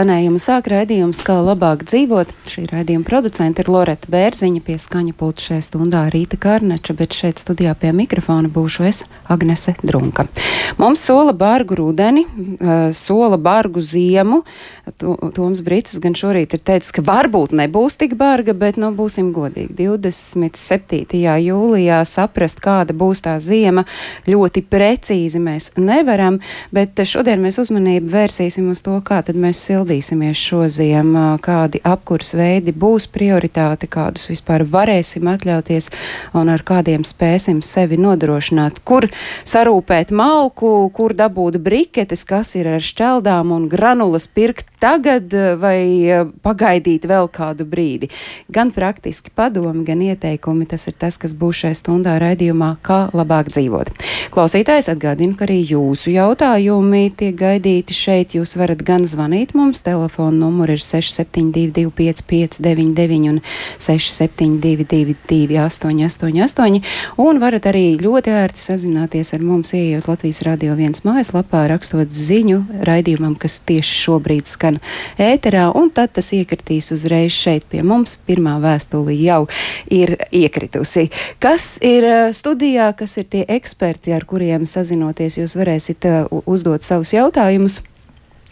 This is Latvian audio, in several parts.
Skanējumu sāk raidījums, kā labāk dzīvot. Šī raidījuma producente ir Loreta Bērziņa, pie skaņa pulta šajā stundā Rīta Kārneča, bet šeit studijā pie mikrofona būšu es, Agnese Drunka. Mums sola bargu rudeni, sola bargu ziemu. Toms Brīcis gan šorīt ir teicis, ka varbūt nebūs tik barga, bet, nu, būsim godīgi. 27. jūlijā saprast, kāda būs tā ziema, ļoti precīzi mēs nevaram, bet šodien mēs uzmanību vērsīsim uz to, kā tad mēs silti sildīsimies šoziem, kādi apkurs veidi būs prioritāte, kādus vispār varēsim atļauties un ar kādiem spēsim sevi nodrošināt, kur sarūpēt malku, kur dabūt briketes, kas ir ar šķeldām un granulas pirkt tagad vai pagaidīt vēl kādu brīdi. Gan praktiski padomi, gan ieteikumi, tas ir tas, kas būs šajā stundā raidījumā, kā labāk dzīvot. Klausītājs atgādina, ka arī jūsu jautājumi tiek gaidīti šeit. Jūs varat gan zvanīt mums, mums. Telefona numuri ir 6722, 559, un 672, 888. Un varat arī ļoti ērti sazināties ar mums, ieejot Latvijas Radio 1 mājaslapā, rakstot ziņu raidījumam, kas tieši šobrīd skan ēterā, un tad tas iekritīs uzreiz šeit pie mums. Pirmā vēstule jau ir iekritusi. Kas ir eh, studijā, kas ir tie eksperti, ar kuriem sazinoties, jūs varēsiet uh, uzdot savus jautājumus.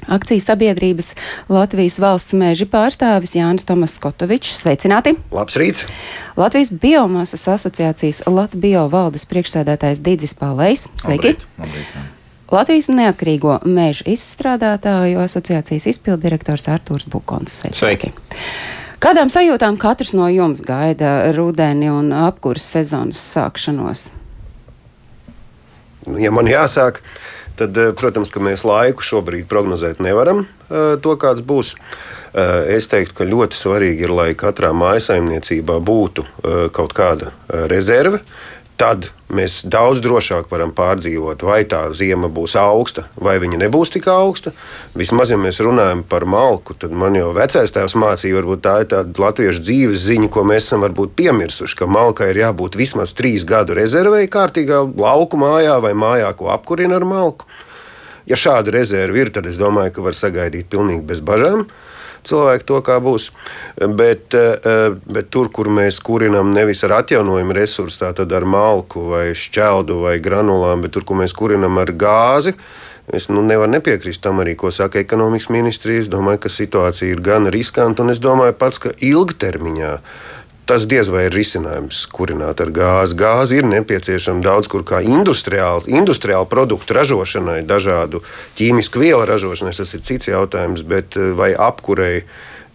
Akcijas sabiedrības Latvijas valsts meža pārstāvis Jānis Tomas Skotovičs. Sveicināti! Labs rīts! Latvijas biomasas asociācijas Latvijas valdes priekšsēdētājs Digis Pālējs. Sveiki! Labrīt, labrīt, Latvijas neatkarīgo meža izstrādātāju asociācijas izpildirektors Artūrs Bukons. Sveiki! Kādām sajūtām katrs no jums gaida rudeni un apkurss sezonas sākšanos? Ja man jāsāk, uh, tad, eh, protams, ka mēs laiku šobrīd prognozēt nevaram eh, to, kāds būs. Eh, es teiktu, ka ļoti svarīgi ir, lai katrā mājsaimniecībā būtu kaut kāda rezerve tad mēs daudz drošāk varam pārdzīvot, vai tā zima būs augsta, vai viņa nebūs tik augsta. Vismaz, ja mēs runājam par malku, tad man jau vecais tēvs mācīja, varbūt tā ir tāda latviešu dzīves ziņa, ko mēs esam piemirsuši, ka malkai ir jābūt vismaz trīs gadu rezervei kārtīgā lauku mājā vai mājā, ko apkurina ar malku. Ja šāda rezerve ir, tad es domāju, ka var sagaidīt pilnīgi bez bažām cilvēki to kā būs. Bet, eh, bet tur, kur mēs kurinam nevis ar atjaunojumu resursu, tātad ar malku vai šķeldu vai granulām, bet tur, kur mēs kurinam ar gāzi. Es nu, nevaru nepiekrist tam arī, ko saka ekonomikas ministrija. Es domāju, ka situācija ir gan riskanta, un es domāju pats, ka ilgtermiņā tas diez vai ir risinājums kurināt ar gāzi. Gāzi ir nepieciešama daudz kur kā industriāli, industriāli produktu ražošanai, dažādu ķīmisku vielu ražošanai. Tas ir cits jautājums, bet eh, vai apkurei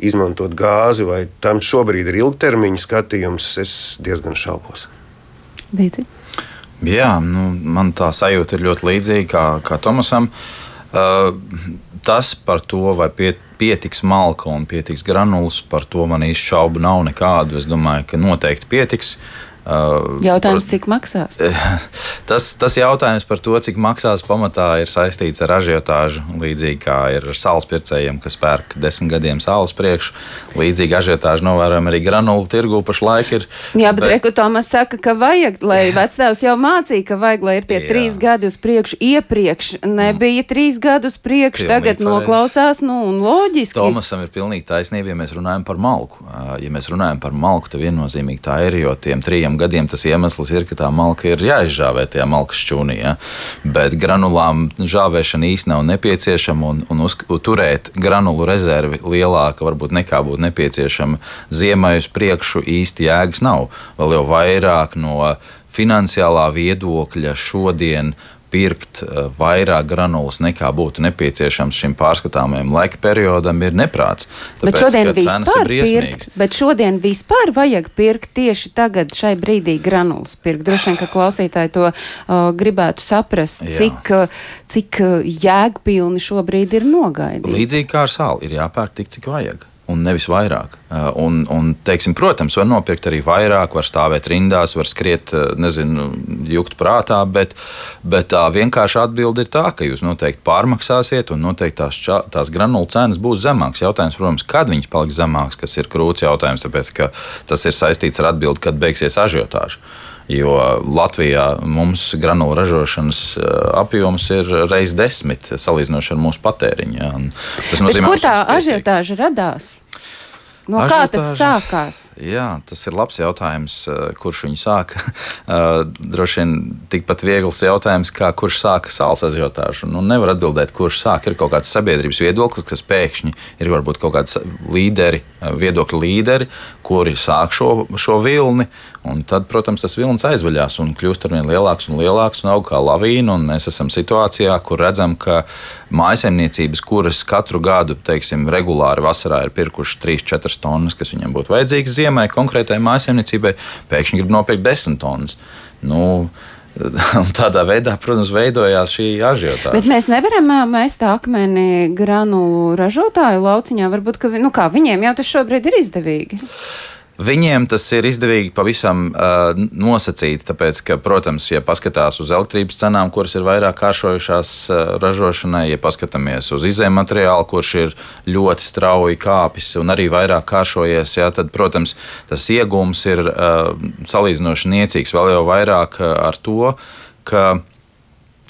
izmantot gāzi, vai tam šobrīd ir ilgtermiņa skatījums, es diezgan šaubos. Dīdzi. Jā, nu, man tā sajūta ir ļoti līdzīga kā, kā Tomasam. Uh, tas par to, vai pie, pietiks malka un pietiks granulas, par to man īsti šaubu nav nekādu. Es domāju, ka noteikti pietiks. Uh, jautājums, cik maksās? tas, tas jautājums par to, cik maksās, pamatā ir saistīts ar ažiotāžu. Līdzīgi kā ir ar sāls pircējiem, kas pērk desmit gadiem sāls priekšu. Līdzīgi ažiotāžu novērojam arī granulu tirgu pašlaik. Ir, Jā, bet, bet... Reku Tomas saka, ka vajag, lai vectēvs jau mācīja, ka vajag, lai ir tie Jā. trīs gadi uz priekšu. Iepriekš nebija trīs gadi uz priekšu, tagad pareiz. noklausās, nu, un loģiski. Tomasam ir pilnīgi taisnība, ja mēs runājam par malku. Ja mēs runājam par malku, tad viennozīmīgi tā ir, jo tiem trijiem diviem gadiem tas iemesls ir, ka tā malka ir jāizžāvē tajā malkas šķūnī. Ja? Bet granulām žāvēšana īstenībā nav nepieciešama un, un uz, turēt granulu rezervi lielāka varbūt nekā būtu nepieciešama ziemai uz priekšu īsti jēgas nav. Vēl jau vairāk no finansiālā viedokļa šodien pirkt eh, vairāk granulas nekā būtu nepieciešams šim pārskatāmajam laika periodam, ir neprāts. Tāpēc, bet šodien pirkt, bet šodien vispār vajag pirkt tieši tagad, šai brīdī granulas pirkt. Droši vien, ka klausītāji to uh, gribētu saprast, Jā. cik, uh, cik jēgpilni šobrīd ir nogaidīt. Līdzīgi kā ar sāli, ir jāpērk tik, cik vajag un nevis vairāk. Uh, un, un, teiksim, protams, var nopirkt arī vairāk, var stāvēt rindās, var skriet, uh, nezinu, jukt prātā, bet, bet tā vienkārši atbilde ir tā, ka jūs noteikti pārmaksāsiet, un noteikti tās, čā, tās granulu cenas būs zemākas. Jautājums, protams, kad viņas paliks zemākas, kas ir krūts jautājums, tāpēc ka tas ir saistīts ar atbildi, kad beigsies ažiotāža. Jo Latvijā mums granulu ražošanas apjoms ir reizes desmit salīdzinoši ar mūsu patēriņu. Ja? Tas nozīmē, ka tā ažiotāža radās. No Ažiotāža, kā tas sākās? Jā, tas ir labs jautājums, eh, kurš viņu sāka. Eh, droši vien tikpat viegls jautājums, kā kurš sāka sāls ažiotāžu. Nu, nevar atbildēt, kurš sāka. Ir kaut kāds sabiedrības viedoklis, kas pēkšņi ir varbūt kaut kāds līderi, eh, viedokļu līderi, kuri sāk šo, šo vilni. Tad, protams, tas vilnis aizvaļās un kļūst ar vien lielāks un lielāks un aug kā lavīna. Mēs esam situācijā, kur redzam, ka mājasemniecības, kuras katru gadu, teiksim, regulāri vasarā ir pirkušas 3-4 tonnas, kas viņiem būtu vajadzīgas ziemai, konkrētai mājasemniecībai, pēkšņi grib nopirkt 10 tonnas. Nu, Un tādā veidā, protams, veidojās šī ažiotāža. Bet mēs nevaram mest akmeni granulu ražotāju lauciņā. Varbūt, ka nu kā, viņiem jau tas šobrīd ir izdevīgi. Viņiem tas ir izdevīgi pavisam uh, nosacīti, tāpēc, ka, protams, ja paskatās uz elektrības cenām, kuras ir vairāk kāršojušās uh, ražošanai, ja paskatāmies uz izējuma materiālu, kurš ir ļoti strauji kāpis un arī vairāk kāršojies, jā, tad, protams, tas iegūms ir uh, salīdzinoši niecīgs. Vēl jau vairāk uh, ar to, ka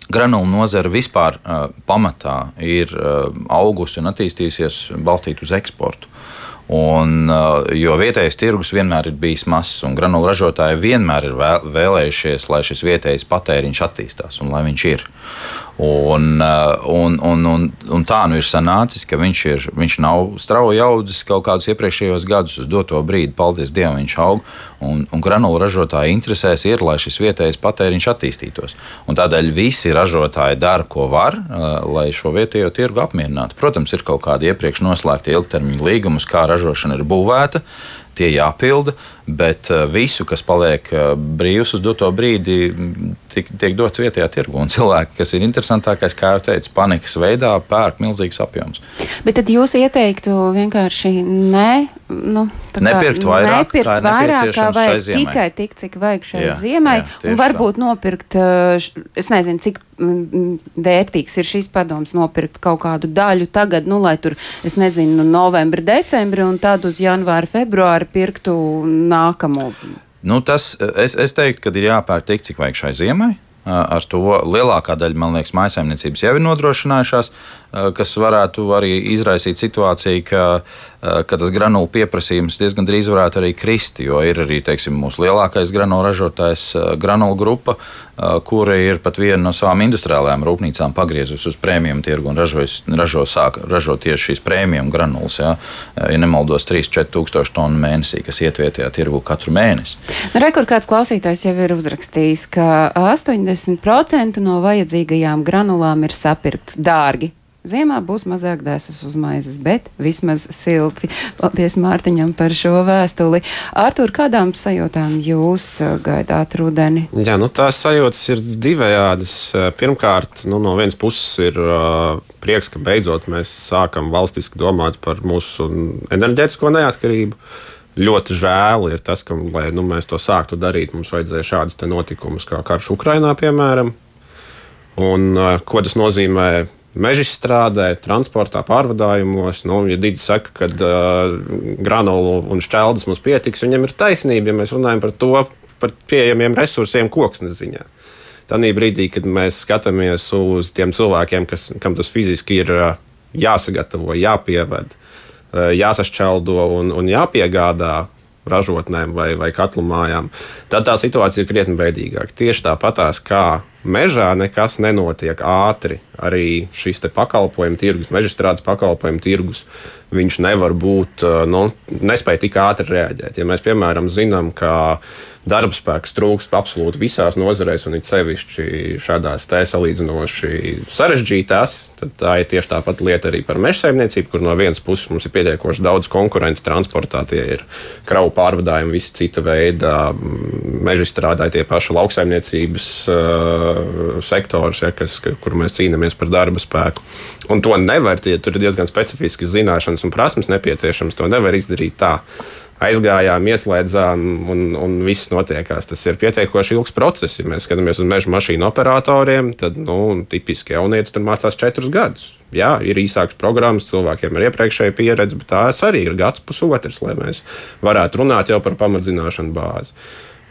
granulu nozara vispār uh, pamatā ir uh, augusi un attīstījusies balstīt uz eksportu. Un, uh, jo vietējais tirgus vienmēr ir bijis mazs, un granulu ražotāji vienmēr ir vēlējušies, lai šis vietējais patēriņš attīstās un lai viņš ir. Un, uh, un, un, un, un tā nu ir sanācis, ka viņš, ir, viņš nav strauji audzis kaut kādus iepriekšējos gadus. Uz doto brīdi, paldies Dievam, viņš aug. Un, un granulu ražotāji interesēs ir, lai šis vietējais patēriņš attīstītos. Un tādēļ visi ražotāji dara, ko var, uh, lai šo vietējo tirgu apmierinātu. Protams, ir kaut kādi iepriekš noslēgti ilgtermiņa līgumi, kā ražošana ir būvēta tie jāpilda, bet uh, visu, kas paliek brīvs uz doto brīdi, tiek, tiek dots vietējā tirgu. Un cilvēki, kas ir interesantākais, kā jau teicu, panikas veidā pērk milzīgs apjoms. Bet tad jūs ieteiktu vienkārši ne. Nu, nepirkt vairāk, nepirkt vairāk kā vajag tikai tik, cik vajag šai jā, ziemai, jā, un varbūt tā. nopirkt, es nezinu, cik vērtīgs ir šis padoms nopirkt kaut kādu daļu tagad, nu, lai tur, es nezinu, novembri, decembri, un tad uz janvāru, februāru pirktu nākamo Nu, tas, es, es teiktu, ka ir jāpērk tik, cik vajag šai ziemai. Ar to lielākā daļa, man liekas, mājsaimniecības jau ir nodrošinājušās. Eh, kas varētu arī izraisīt situāciju, ka, eh, ka tas granulu pieprasījums diezgan drīz varētu arī krist. Jo ir arī teiksim, mūsu lielākais granulu ražotājs, eh, granulu grupa, kura ir pat viena no savām industriālajām rūpnīcām pagriezusi uz prēmiju tirgu un ražojas, ražo, sāk, ražo tieši šīs prēmiju granulas. Ja, ja nemaldos, 3-4 tūkstoši tonu mēnesī, kas iet vietējā tirgu katru mēnesi. Nu, Rekur kāds klausītājs jau ir uzrakstījis, ka 80% no vajadzīgajām granulām ir sapirkts dārgi Ziemā būs mazāk dēsas uz maizes, bet vismaz silti. Paldies Mārtiņam par šo vēstuli. Artur, kādām sajūtām jūs uh, gaidāt rudeni? Jā, nu tās sajūtas ir divējādas. Uh, pirmkārt, nu, no vienas puses ir uh, prieks, ka beidzot mēs sākam valstiski domāt par mūsu enerģētisko neatkarību. Ļoti žēl ir tas, ka, lai nu, mēs to sāktu darīt, mums vajadzēja šādus notikumus kā karš Ukrainā, piemēram. Un, uh, ko tas nozīmē meža strādē, transportā, pārvadājumos. Nu, ja Digis saka, ka uh, granulu un šķeldes mums pietiks, viņam ir taisnība, ja mēs runājam par to, par pieejamiem resursiem koksnes ziņā. Tanī brīdī, kad mēs skatāmies uz tiem cilvēkiem, kas, kam tas fiziski ir uh, jāsagatavo, jāpieved, uh, jāsašķeldo un, un jāpiegādā ražotnēm vai, vai katlu mājām, tad tā situācija ir krietni bēdīgāka. Tieši tāpatās kā mežā nekas nenotiek ātri. Arī šis pakalpojumu tirgus, meža strādes pakalpojumu tirgus, viņš nevar būt, nu, nespēja tik ātri reaģēt. Ja mēs, piemēram, zinām, ka darba spēks trūkst absolūti visās nozarēs, un it sevišķi šādās tā salīdzinoši sarežģītās, tad tā ir tieši tāpat lieta arī par meža saimniecību, kur no vienas puses mums ir pietiekoši daudz konkurentu transportā, tie ir kravu pārvadājumi, visi cita veida meža strādāji, tie paši lauksaimniecības uh, sektors, ja, kas, kur mēs cīnāmies par darba spēku. Un to nevar, ja tur ir diezgan specifiskas zināšanas un prasmes nepieciešamas, to nevar izdarīt tā aizgājām, ieslēdzām, un, un viss notiekās. Tas ir pietiekoši ilgs process. Ja mēs skatāmies uz meža mašīnu operatoriem, tad nu, tipiski jaunietis tur mācās četrus gadus. Jā, ir īsāks programmas, cilvēkiem ir iepriekšēja pieredze, bet tās arī ir gads, pusotrs, lai mēs varētu runāt jau par pamatzināšanu bāzi.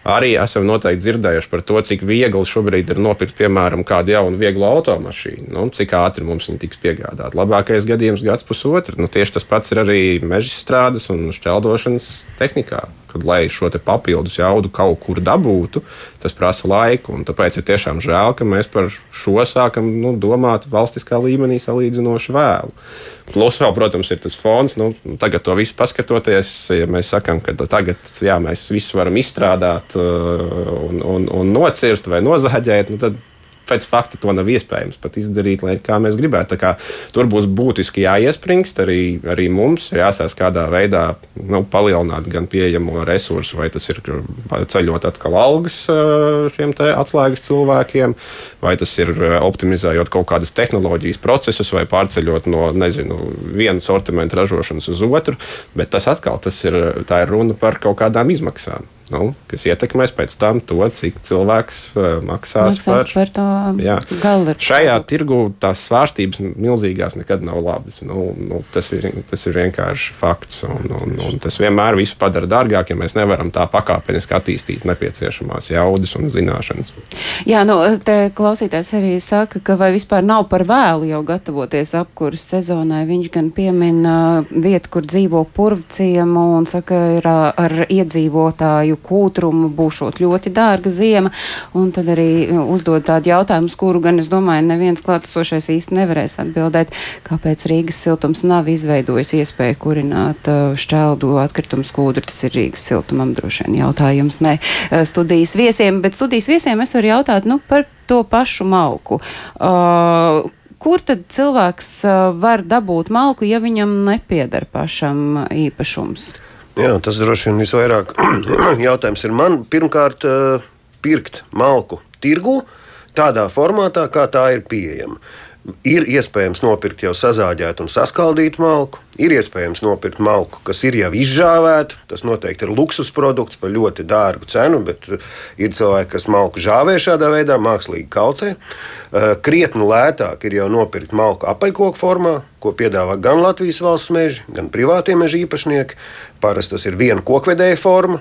Arī esam noteikti dzirdējuši par to, cik viegli šobrīd ir nopirkt, piemēram, kādu jaunu vieglu automašīnu. Nu, cik ātri mums viņa tiks piegādāta. Labākais gadījums - gads, pusotrs. Nu, tieši tas pats ir arī meža strādes un šķeldošanas tehnikā kad, lai šo papildus jaudu kaut kur dabūtu, tas prasa laiku. Tāpēc ir tiešām žēl, ka mēs par šo sākam nu, domāt valstiskā līmenī salīdzinoši vēlu. Plus, vēl, protams, ir tas fons. Nu, tagad to visu paskatoties, ja mēs sakām, ka tagad jā, mēs visu varam izstrādāt uh, un, un, un nocirst vai nozāģēt, nu, tad pēc fakta to nav iespējams pat izdarīt, lai kā mēs gribētu. Tur būs būtiski jāiespringst arī, arī mums, jāsās kādā veidā nu, palielināt gan pieejamo resursu, vai tas ir ceļot atkal algas šiem atslēgas cilvēkiem, vai tas ir optimizējot kaut kādas tehnoloģijas procesus, vai pārceļot no nezinu, viena sortimenta ražošanas uz otru. Bet tas atkal tas ir, ir runa par kaut kādām izmaksām nu, kas ietekmēs pēc tam to, cik cilvēks uh, maksās, maksās par, par to gala. Šajā tirgu tās svārstības milzīgās nekad nav labas. Nu, nu, tas, ir, tas ir vienkārši fakts. Un, un, un tas vienmēr visu padara dārgāk, ja mēs nevaram tā pakāpeniski attīstīt nepieciešamās jaudas un zināšanas. Jā, nu, te klausītājs arī saka, ka vai vispār nav par vēlu jau gatavoties apkuras sezonai. Viņš gan piemina vietu, kur dzīvo purvciemu un saka, ir ar iedzīvotāju kūtrumu būšot ļoti dārga ziema, un tad arī uh, uzdod tādu jautājumu, uz kuru gan es domāju, neviens klātesošais īsti nevarēs atbildēt, kāpēc Rīgas siltums nav izveidojis iespēju kurināt uh, šķeldu atkritumu skūdru. Tas ir Rīgas siltumam droši vien jautājums, ne uh, studijas viesiem, bet studijas viesiem es varu jautāt nu, par to pašu malku. Uh, kur tad cilvēks var dabūt malku, ja viņam nepieder pašam īpašums? Jā, tas droši vien visvairāk jautājums ir man. Pirmkārt, eh, pirkt malku tirgu tādā formātā, kā tā ir pieejama. Ir iespējams nopirkt jau sazāģētu un saskaldītu malku, ir iespējams nopirkt malku, kas ir jau izžāvēta. Tas noteikti ir luksus produkts par ļoti dārgu cenu, bet eh, ir cilvēki, kas malku žāvē šādā veidā, mākslīgi kautē. Eh, krietni lētāk ir jau nopirkt malku apaļkoku formā, ko piedāvā gan Latvijas valsts meži, gan privātie meža īpašnieki. Parasti tas ir viena kokvedēja forma.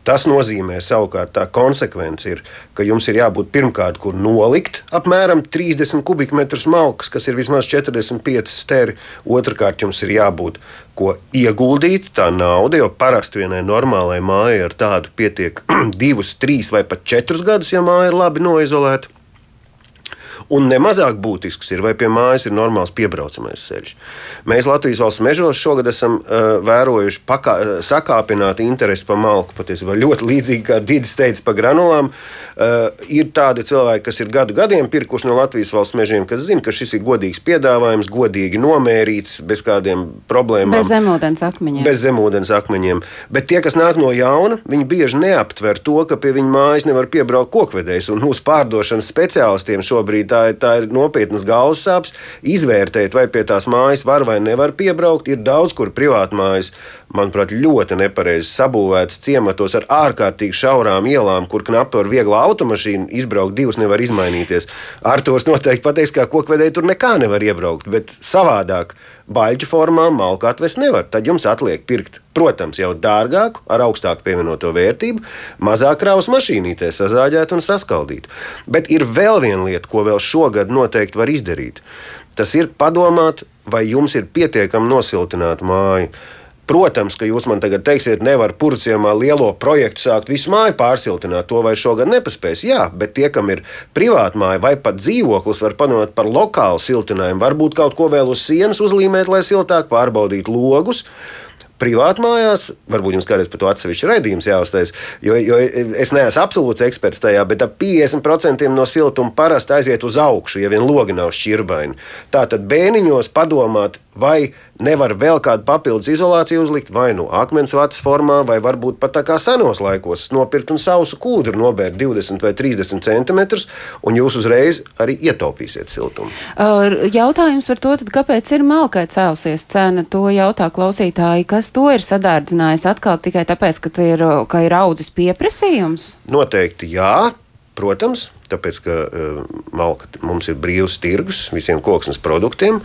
Tas nozīmē, savukārt, tā konsekvence ir, ka jums ir jābūt pirmkārt, kur nolikt apmēram 30 kubikmetrus malkas, kas ir vismaz 45 steri. Otrakārt, jums ir jābūt, ko ieguldīt, tā nauda, jo parasti vienai normālai mājai ar tādu pietiek divus, trīs vai pat četrus gadus, ja māja ir labi noizolēta. Un nemazāk būtisks ir, vai pie mājas ir normāls piebraucamais ceļš. Mēs Latvijas valsts mežos šogad esam uh, vērojuši pakā, sakāpinātu interesi par malku. Patiesībā ļoti līdzīgi kā Digis teica par granulām. Uh, ir tādi cilvēki, kas ir gadu gadiem pirkuši no Latvijas valsts mežiem, kas zina, ka šis ir godīgs piedāvājums, godīgi nomērīts, bez kādiem problēmām. Bez zemūdens akmeņiem. Bez zemūdens akmeņiem. Bet tie, kas nāk no jauna, viņi bieži neaptver to, ka pie viņu mājas nevar piebraukt kokvedējs. Un mūsu pārdošanas speciālistiem šobrīd tā tā, tā ir nopietnas galvas sāpes. Izvērtēt, vai pie tās mājas var vai nevar piebraukt. Ir daudz, kur privāti mājas, manuprāt, ļoti nepareizi sabūvētas ciematos ar ārkārtīgi šaurām ielām, kur knapi ar vieglu automašīnu izbraukt, divas nevar izmainīties. Ar tos noteikti pateiks, ka kokvedēji tur nekā nevar iebraukt, bet savādāk baļķu formā malku atvest nevar. Tad jums atliek pirkt, protams, jau dārgāku, ar augstāku pievienoto vērtību, mazāk kravas mašīnītē sazāģēt un saskaldīt. Bet ir vēl viena lieta, ko vēl šogad noteikti var izdarīt. Tas ir padomāt, vai jums ir pietiekami nosiltināta māja. Protams, ka jūs man tagad teiksiet, nevar purciemā lielo projektu sākt visu māju pārsiltināt. To vai šogad nepaspēs. Jā, bet tie, kam ir privāta māja vai pat dzīvoklis, var padomāt par lokālu siltinājumu. Varbūt kaut ko vēl uz sienas uzlīmēt, lai siltāk pārbaudītu logus privātmājās, varbūt jums kādreiz par to atsevišķu raidījumu jāuztais, jo, jo es neesmu absolūts eksperts tajā, bet ap 50% no siltuma parasti aiziet uz augšu, ja vien logi nav šķirbaini. Tātad bēniņos padomāt, vai nevar vēl kādu papildus izolāciju uzlikt, vai nu akmens vats formā, vai varbūt pat tā kā senos laikos nopirkt un sausu kūdru nobērt 20 vai 30 centimetrus, un jūs uzreiz arī ietaupīsiet siltumu. Jautājums par to, tad, kāpēc ir malkai cēlusies cena, to jautā klausītāji, kas to ir sadārdzinājis atkal tikai tāpēc, ka ir, ka ir audzis pieprasījums? Noteikti jā. Protams, tāpēc, ka uh, malka, mums ir brīvs tirgus visiem koksnes produktiem,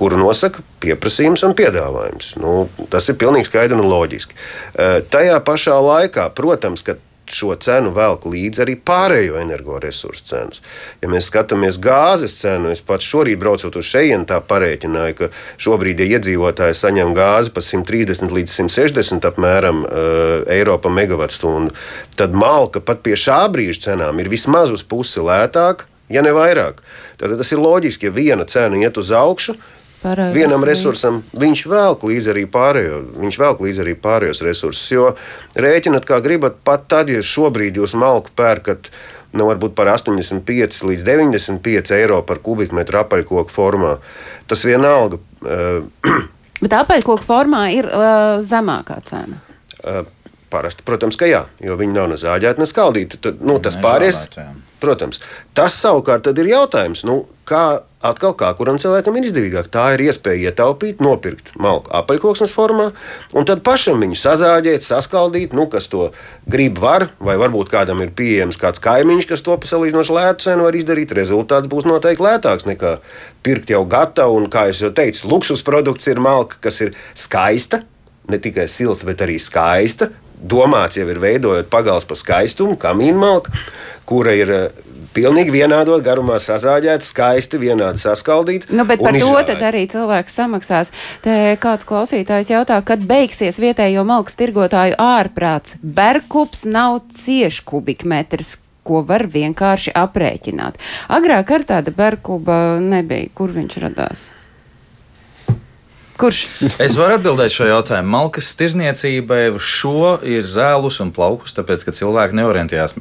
kuru nosaka pieprasījums un piedāvājums. Nu, tas ir pilnīgi skaidri un loģiski. Uh, tajā pašā laikā, protams, ka šo cenu velk līdzi arī pārējo energoresursu cenas. Ja mēs skatāmies gāzes cenu, es pats šorīt braucot uz šejienu, tā parēķināju, ka šobrīd, ja iedzīvotāji saņem gāzi par 130 līdz 160 apmēram uh, eiro par megawattstundu, tad malka pat pie šā brīža cenām ir vismaz uz pusi lētāka, ja ne vairāk. Tad tas ir loģiski, ja viena cena iet uz augšu, Pārējais Vienam resursam viņš velk līdzi arī pārējo, viņš velk līdzi arī pārējos resursus. Jo rēķinat, kā gribat, pat tad, ja šobrīd jūs malku pērkat nu, varbūt par 85 līdz 95 eiro par kubikmetru apaļkoku formā, tas vienalga. Uh, Bet apaļkoku formā ir uh, zemākā cena. Uh, Parasti, protams, ka jā, jo viņi nav ne zāģēti, ne skaldīti. Tad, nu, tas pārējais, protams, tas savukārt ir jautājums, nu, kā atkal kā kuram cilvēkam ir izdevīgāk. Tā ir iespēja ietaupīt, nopirkt malku apaļkoksnes formā, un tad pašam viņu sazāģēt, saskaldīt, nu, kas to grib, var, vai varbūt kādam ir pieejams kāds kaimiņš, kas to salīdzinoši lētu cenu var izdarīt. Rezultāts būs noteikti lētāks nekā pirkt jau gatavu, un, kā jau teicu, luksus produkts ir malka, kas ir skaista. Ne tikai silta, bet arī skaista, domāts jau ir veidojot pagals pa skaistumu, kamīnmalku, kura ir eh, pilnīgi vienādot garumā sazāģēta, skaisti, vienādi saskaldīta. Nu, bet par to tad arī cilvēks samaksās. Te kāds klausītājs jautā, kad beigsies vietējo malks tirgotāju ārprāts. Berkups nav cieši kubikmetrs ko var vienkārši aprēķināt. Agrāk ar tāda berkuba nebija. Kur viņš radās? Kurš? es varu atbildēt šo jautājumu. Malkas tirzniecībai šo ir zēlus un plaukus, tāpēc, ka cilvēki neorientējās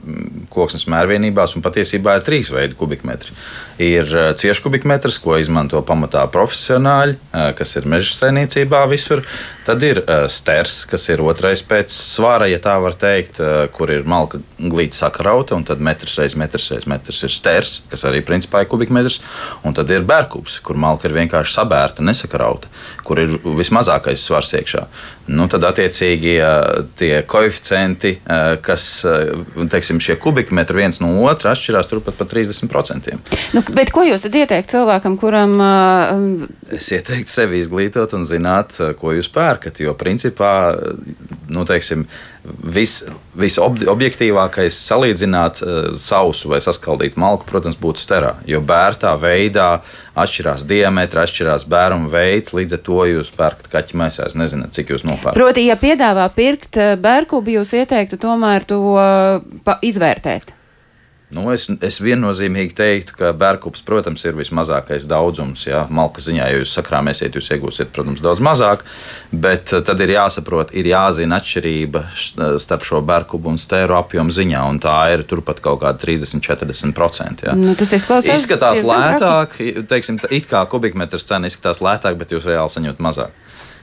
koksnes mērvienībās, un patiesībā ir trīs veidi kubikmetri. Ir eh, cieši kubikmetrs, ko izmanto pamatā profesionāļi, eh, kas ir meža saimniecībā visur. Tad ir eh, sters, kas ir otrais pēc svāra, ja tā var teikt, kur ir malka glīta sakrauta, un tad metrs reiz metrs reiz metrs ir sters, kas arī principā ir kubikmetrs. Un tad ir bērkubs, kur malka ir vienkārši sabērta, nesakrauta kur ir vismazākais svars iekšā. Nu, tad, attiecīgi, tie koeficienti, kas, teiksim, šie kubikmetri viens no otra atšķirās turpat par 30%. Nu, bet ko jūs ieteikt cilvēkam, kuram? Es ieteiktu sevi izglītot un zināt, ko jūs pērkat, jo principā, nu, teiksim, vis, visobjektīvākais salīdzināt uh, sausu vai saskaldītu malku, protams, būtu sterā. Jo bērtā veidā atšķirās diametri, atšķirās bērnu veids, līdz ar to jūs pērkat kaķi maisā. Es nezinu, cik jūs nopērkat. Proti, ja piedāvā pirkt eh, bērkubi, jūs ieteiktu tomēr to uh, izvērtēt. Nu, es, es viennozīmīgi teiktu, ka bērkups, protams, ir vismazākais daudzums. Jā, malka ziņā, ja jūs sakrāmēsiet, jūs iegūsiet, protams, daudz mazāk. Bet eh, tad ir jāsaprot, ir jāzina atšķirība starp šo bērkupu un stēru apjomu ziņā. Un tā ir turpat kaut kāda 30-40%. Nu, tas izskatās lētāk, teiksim, it kā kubikmetrs cena izskatās lētāk, bet jūs reāli saņemat mazāk.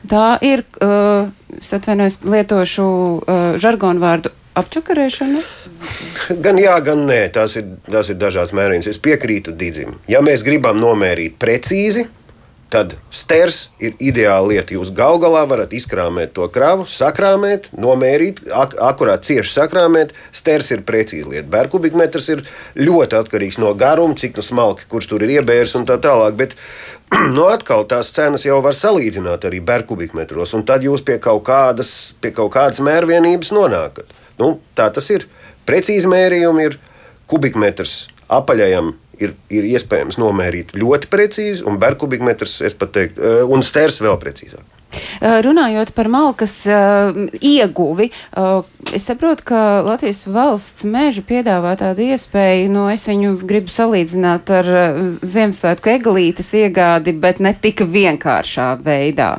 Tā ir, uh, es atvainojos, lietošu uh, žargonu vārdu apčakarēšana? Gan jā, gan nē. Tās ir, tās ir dažādas mērījums. Es piekrītu Digim. Ja mēs gribam nomērīt precīzi, tad sters ir ideāla lieta. Jūs gal galā varat izkrāmēt to kravu, sakrāmēt, nomērīt, ak akurāt cieši sakrāmēt. Sters ir precīzi lieta. Bērkubikmetrs ir ļoti atkarīgs no garuma, cik nu smalki, kurš tur ir iebērs un tā tālāk. Bet nu, atkal tās cenas jau var salīdzināt arī bērkubikmetros, un tad jūs pie kaut kādas, pie kaut kādas mērvienības nonākat. Nu, tā tas ir. Precīzi mērījumi ir kubikmetrs apaļajam. Ir, ir iespējams nomērīt ļoti precīzi, un berkubikmetrs, es pat teiktu, eh, un stērs vēl precīzāk. Eh, runājot par malkas uh, ieguvi, uh, es saprotu, ka Latvijas valsts meža piedāvā tādu iespēju, nu, es viņu gribu salīdzināt ar uh, Ziemassvētku eglītes iegādi, bet ne tik vienkāršā veidā.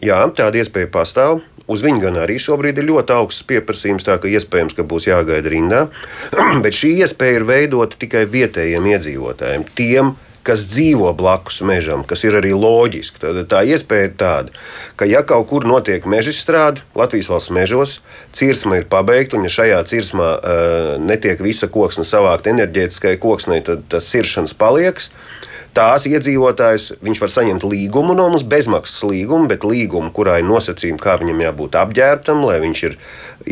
Jā, tāda iespēja pastāv. Uz viņu gan arī šobrīd ir ļoti augsts pieprasījums, tā ka iespējams, ka būs jāgaida rindā. Bet šī iespēja ir veidota tikai vietējiem iedzīvotājiem, tiem, kas dzīvo blakus mežam, kas ir arī loģiski. Tad tā iespēja ir tāda, ka, ja kaut kur notiek meža strāde Latvijas valsts mežos, cirsma ir pabeigta, un ja šajā cirsmā uh, netiek visa koksne savākta enerģētiskai koksnei, tad tas siršanas paliekas tās iedzīvotājs, viņš var saņemt līgumu no mums, bezmaksas līgumu, bet līgumu, kurā ir nosacījumi, kā viņam jābūt apģērbtam, lai viņš ir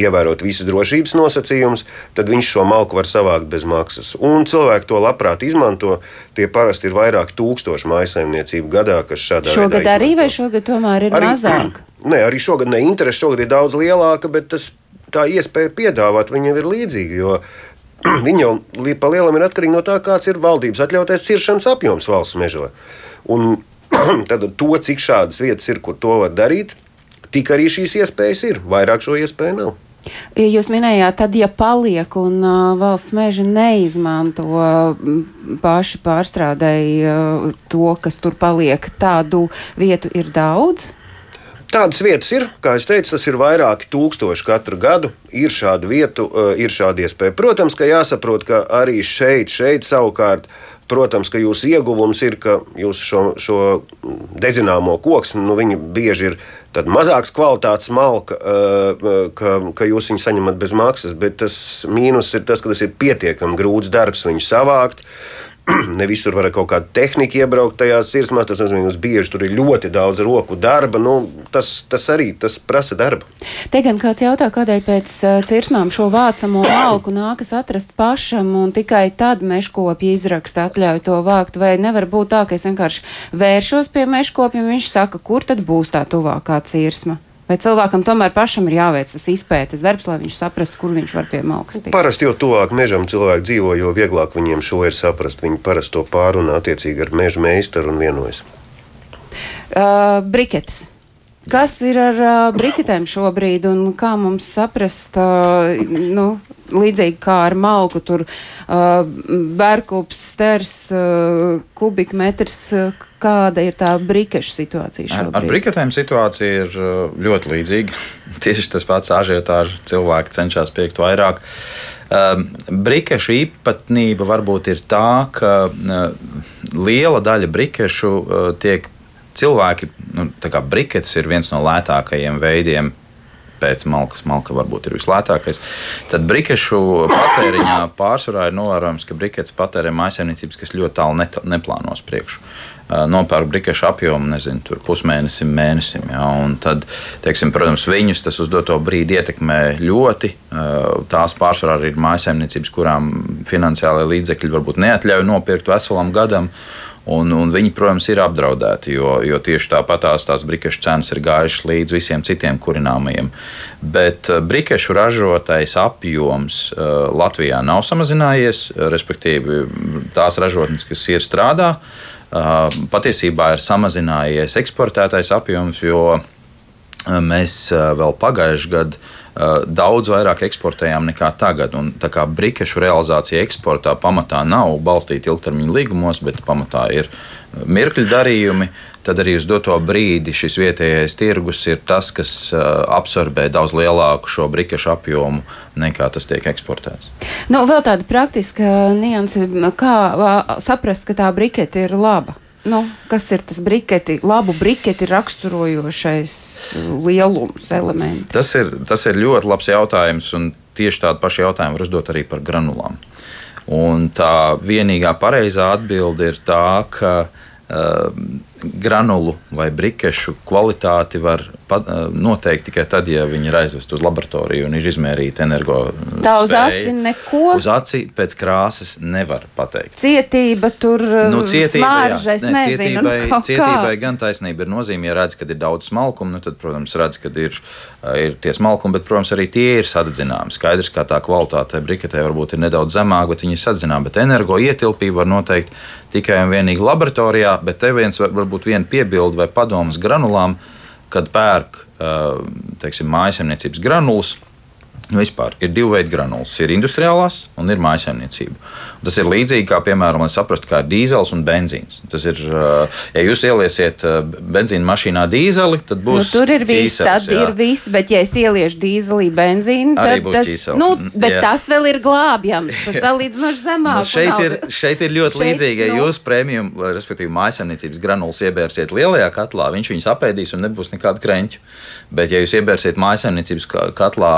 ievērot visus drošības nosacījumus, tad viņš šo malku var savākt bez maksas. Un cilvēki to labprāt izmanto. Tie parasti ir vairāk tūkstoši maisaimniecību gadā, kas šādā veidā. Šogad arī vai šogad tomēr ir arī, mazāk? Nē, arī šogad ne interese šogad ir daudz lielāka, bet tas tā iespēja piedāvāt viņiem ir līdzīga. Jo viņi jau pa lielam ir atkarīgi no tā, kāds ir valdības atļautais ciršanas apjoms valsts mežā. Un tad to, cik šādas vietas ir, kur to var darīt, tik arī šīs iespējas ir. Vairāk šo iespēju nav. Jūs minējāt, tad, ja paliek un uh, valsts meža neizmanto paši pārstrādēji uh, to, kas tur paliek, tādu vietu ir daudz. Tādas vietas ir, kā jau teicu, tas ir vairāki tūkstoši katru gadu. Ir šāda vietu, uh, ir šāda iespēja. Protams, ka jāsaprot, ka arī šeit, šeit savukārt, protams, ka jūsu ieguvums ir, ka jūs šo, šo dedzināmo koku, nu, viņi bieži ir mazāks kvalitātes malka, uh, ka, ka jūs viņu saņemat bez maksas, bet tas mīnus ir tas, ka tas ir pietiekami grūts darbs viņu savākt. ne visur var kaut kāda tehnika iebraukt tajās sirsmās. Tas nozīmē, ka bieži tur ir ļoti daudz roku darba. Nu, tas, tas arī tas prasa darbu. Te gan kāds jautā, kādēļ pēc uh, cirsmām šo vācamo malku nākas atrast pašam un tikai tad meškopji izraksta atļauju to vākt. Vai nevar būt tā, ka es vienkārši vēršos pie meškopja un viņš saka, kur tad būs tā tuvākā cirsma? Vai cilvēkam tomēr pašam ir jāveic tas izpētes darbs, lai viņš saprastu, kur viņš var pie malkas tikt? Parasti, jo tuvāk mežam cilvēki dzīvo, jo vieglāk viņiem šo ir saprast. Viņi parasti to pārunā attiecīgi ar meža meistaru un vienojas. Uh, briketes. Kas ir ar uh, briketēm šobrīd un kā mums saprast, uh, nu, līdzīgi kā ar malku, tur uh, bērklups, sters, uh, kubikmetrs, uh, kāda ir tā brikešu situācija šobrīd? Ar, ar briketēm situācija ir uh, ļoti līdzīga. Tieši tas pats ažiotāžs cilvēki cenšas piekt vairāk. Um, brikešu īpatnība varbūt ir tā, ka uh, liela daļa brikešu uh, tiek cilvēki, nu, tā kā briketes ir viens no lētākajiem veidiem pēc malkas. Malka varbūt ir vislētākais. Tad brikešu patēriņā pārsvarā ir novērojams, ka briketes patērē maisaimniecības, kas ļoti tālu net, neplānos priekšu. Nopērk brikešu apjomu, nezinu, pusmēnesim, mēnesim. Ja, tad, teiksim, protams, viņus tas uz doto brīdi ietekmē ļoti. Tās pārsvarā ir maisaimniecības, kurām finansiālai līdzekļi varbūt neatļauj nopirkt veselam gadam. Un, un viņi, protams, ir apdraudēti, jo, jo tieši tāpatās tās brikešu cenas ir gājušas līdz visiem citiem kurināmajiem. Bet eh, brikešu ražotais apjoms uh, Latvijā nav samazinājies, respektīvi tās ražotnes, kas ir strādā, uh, patiesībā ir samazinājies eksportētais apjoms, jo mēs vēl pagājušajā gadā Eh, daudz vairāk eksportējām nekā tagad. Un, tā kā brikešu realizācija eksportā pamatā nav balstīta ilgtermiņa līgumos, bet pamatā ir eh, mirkļu darījumi. Tad arī uz doto brīdi šis vietējais tirgus ir tas, kas uh, absorbē daudz lielāku šo brikešu apjomu nekā tas tiek eksportēts. Nu, vēl tāda praktiska nianse, kā saprast, ka tā brikete ir laba. Nu, kas ir tas briketi, labu briketi raksturojošais lielums elements? Tas ir, tas ir ļoti labs jautājums, un tieši tādu pašu jautājumu var uzdot arī par granulām. Un tā vienīgā pareizā atbilde ir tā, ka uh, granulu vai brikešu kvalitāti var noteikt tikai tad, ja viņi ir aizvest uz laboratoriju un ir izmērīta energo. Tā uz aci neko. Uz aci pēc krāsas nevar pateikt. Cietība tur nu, cietība, smāržais, jā, ne, nezinu, cietībai, nu, cietībai gan taisnība ir nozīme. Ja redz, ka ir daudz smalkumu, nu, tad, protams, redz, ka ir, eh, ir tie smalkumi, bet, protams, arī tie ir sadedzināmi. Skaidrs, ka tā kvalitāte briketē varbūt ir nedaudz zemāka, bet viņi ir sadzināmi. Bet energo ietilpību var noteikt tikai un vienīgi laboratorijā, bet te viens varbūt varbūt viena piebilde vai padomas granulām, kad pērk teiksim, mājasemniecības granulas. Nu, vispār ir divi veidi granulas. Ir industriālās un ir mājsaimniecība. Tas ir līdzīgi kā, piemēram, lai saprastu, kā ir dīzels un benzīns. Tas ir, ja jūs ieliesiet benzīna mašīnā dīzeli, tad būs. Nu, tur ir viss, tad jā. ir viss, bet ja es ieliešu dīzelī benzīnu, tad tas, ķīsels. nu, bet jā. tas vēl ir glābjams. Tas salīdzinoši zemāk. Nu, šeit, ir, šeit ir ļoti šeit, līdzīgi, ja nu... jūs prēmiju, respektīvi, mājsaimniecības granulas iebērsiet lielajā katlā, viņš viņus apēdīs un nebūs nekādu kreņķu. Bet, ja jūs iebērsiet mājsaimniecības katlā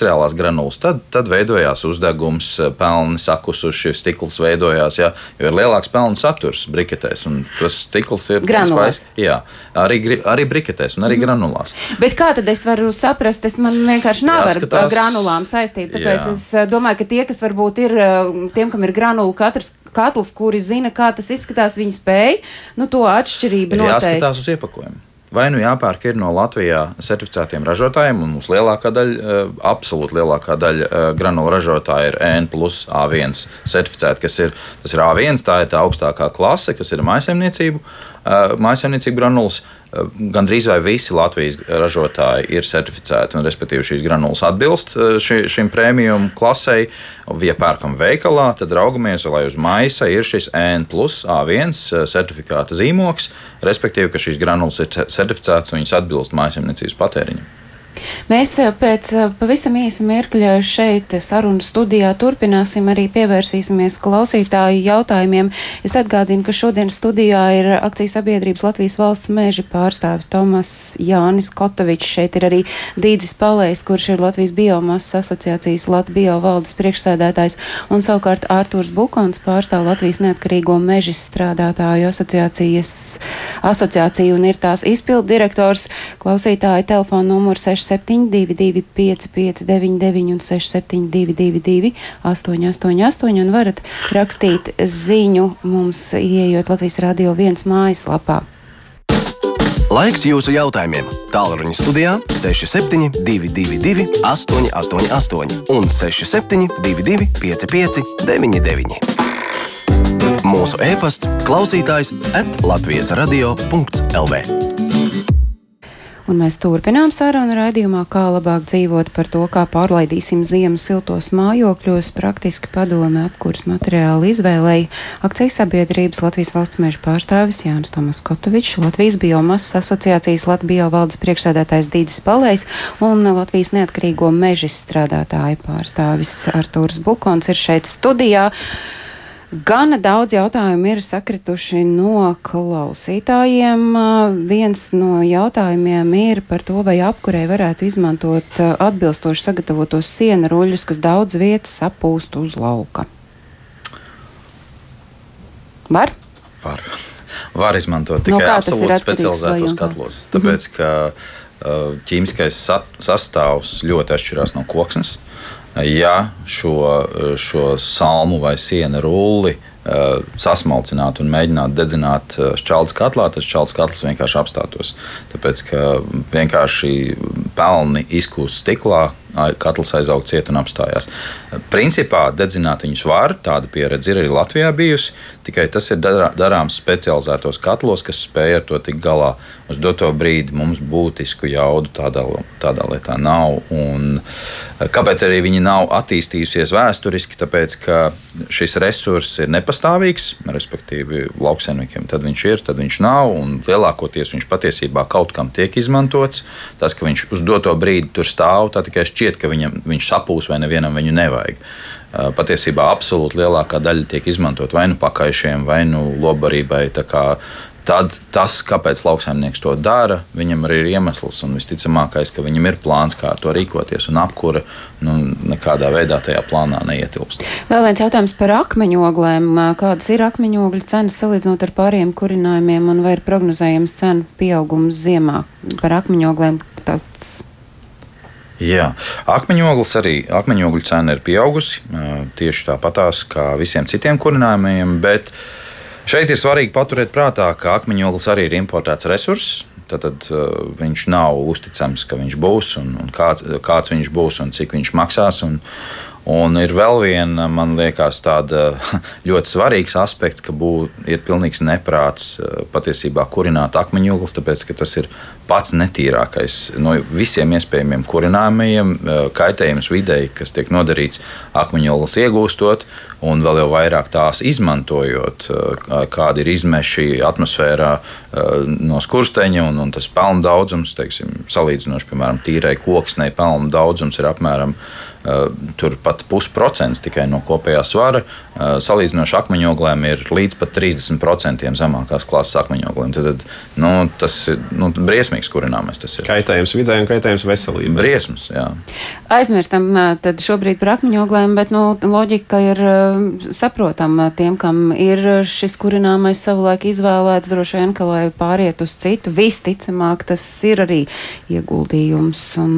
industriālās granulas, tad, tad veidojās uzdegums, pelni sakusuši stikls veidojās, jā, jo ir lielāks pelnu saturs briketēs. Tas stikls ir granulās. Jā, arī, arī briketēs un arī mm. granulās. Bet kā tad es varu saprast, tas man vienkārši nav Jāskatās, ar granulām saistība. Tāpēc jā. es eh, domāju, ka tie, kas varbūt ir, eh, tiem, kam ir granulu katrs katls, kuri zina, kā tas izskatās, viņi spēj nu, to atšķirību noteikt. Jāskatās uz iepakojumu. Vai nu jāpērk ir no Latvijā certificētiem ražotājiem, un mūsu lielākā daļa, absolūti lielākā daļa granulu ražotāji ir N plus A1 certificēti, kas ir, ir A1, tā ir tā augstākā klase, kas ir maisaimniecību, maisaimniecību granulas. Gan drīz vai visi Latvijas ražotāji ir certificēti, un respektīvi šīs granulas atbilst ši, šim prēmijam klasei. Ja pērkam veikalā, tad raugamies, lai uz maisa ir šis N plus A1 certifikāta zīmoks, respektīvi, ka šīs granulas ir certificētas un viņas atbilst mājasemniecības patēriņam. Mēs eh, pēc eh, pavisam īsa mirkļa šeit sarunu studijā turpināsim arī pievērsīsimies klausītāju jautājumiem. Es atgādinu, ka šodien studijā ir akcijas sabiedrības Latvijas valsts mēži pārstāvis Tomas Jānis Kotovičs. Šeit ir arī Dīdzis Palējs, kurš ir Latvijas biomasas asociācijas Latvijas valdes priekšsēdētājs, un savukārt Ārtūrs Bukons pārstāv Latvijas neatkarīgo meža strādātāju asociācijas asociāciju un ir tās izpildu direktors. Klausītāja telefona numurs 6. 6722, 559, un 6722, 888, un varat rakstīt ziņu mums, ieejot Latvijas Radio 1 mājaslapā. Laiks jūsu jautājumiem. Tālruņa studijā 6722, 888, un 6722, 559, mūsu e-pasts klausītājs atlatvijas radio.lv. Un mēs turpinām sarunu raidījumā, kā labāk dzīvot par to, kā pārlaidīsim ziemu siltos mājokļos, praktiski padome apkurs materiālu izvēlēja akcijas sabiedrības Latvijas valsts meža pārstāvis Jānis Tomas Kotovičs, Latvijas biomasas asociācijas Latvijas valdes priekšsēdētājs Dīdzis Palējs un Latvijas neatkarīgo meža strādātāju pārstāvis Artūrs Bukons ir šeit studijā. Gana daudz jautājumu ir sakrituši no klausītājiem. Viens no jautājumiem ir par to, vai apkurē varētu izmantot atbilstoši sagatavotos siena ruļļus, kas daudz vietas sapūst uz lauka. Var? Var. Var izmantot tikai no absolūti specializētos katlos. Tāpēc, ka ķīmiskais sastāvs ļoti atšķirās no koksnes. Uh, ja šo, šo salmu vai sienu rulli uh, sasmalcinātu un mēģinātu dedzināt šķeldes katlā, tad šķeldes katls vienkārši apstātos. Tāpēc, ka vienkārši pelni izkūst stiklā, katls aizaug ciet un apstājās. Principā dedzināt viņus var, tāda pieredze ir arī Latvijā bijusi, tikai tas ir darāms specializētos katlos, kas spēj ar to tikt galā. Uz doto brīdi mums būtisku jaudu tādā, tādā lietā nav. Un kāpēc arī viņi nav attīstījusies vēsturiski? Tāpēc, ka šis resurss ir nepastāvīgs, respektīvi lauksaimniekiem tad viņš ir, tad viņš nav, un lielākoties viņš patiesībā kaut kam tiek izmantots. Tas, ka viņš uz doto brīdi tur stāv, tā tikai šķiet šķiet, ka viņam, viņš sapūs vai nevienam viņu nevajag. Patiesībā absolūti lielākā daļa tiek izmantot vai nu pakaišiem, vai nu lobarībai. Tad tas, kāpēc lauksaimnieks to dara, viņam arī ir iemesls. Un visticamākais, ka viņam ir plāns, kā ar to rīkoties, un apkūra nu, nekādā veidā tajā plānā neietilpst. Vēl viens jautājums par akmeņoglēm. Kādas ir akmeņogļu cenas salīdzinot ar pārējiem kurinājumiem, un vai ir prognozējams cenu pieaugums ziemā par akmeņoglēm? Tāds Jā, akmeņoglis arī akmeņogļu cena ir pieaugusi tieši tāpatās kā visiem citiem kurinājumiem, šeit ir svarīgi paturēt prātā, ka akmeņoglis arī ir importēts resurss. Tad, tad uh, viņš nav uzticams, ka viņš būs un, un kāds, kāds viņš būs un cik viņš maksās. Un, Un ir vēl viena, man liekas, tāda ļoti svarīgs aspekts, ka bū, ir pilnīgs neprāts patiesībā kurināt akmeņogles, tāpēc ka tas ir pats netīrākais no visiem iespējamiem kurinājumiem, kaitējums videi, kas tiek nodarīts akmeņogles iegūstot, un vēl jau vairāk tās izmantojot, kādi ir izmeši atmosfērā no skursteņa, un, un tas pelnu daudzums, teiksim, salīdzinoši, piemēram, tīrai koksnei pelnu daudzums ir apmēram Eh, turpat pusprocents tikai no kopējā svara. Eh, salīdzinoši akmeņoglēm ir līdz pat 30% zemākās klases akmeņoglēm. Tad, tad nu, tas ir nu, briesmīgs kurināmais. Tas ir kaitējums vidē un kaitējums veselībai. Briesmas, jā. Aizmirstam eh, tad šobrīd par akmeņoglēm, bet nu, loģika ir saprotama tiem, kam ir šis kurināmais savulaik izvēlēts, droši vien, ka lai pāriet uz citu, visticamāk tas ir arī ieguldījums un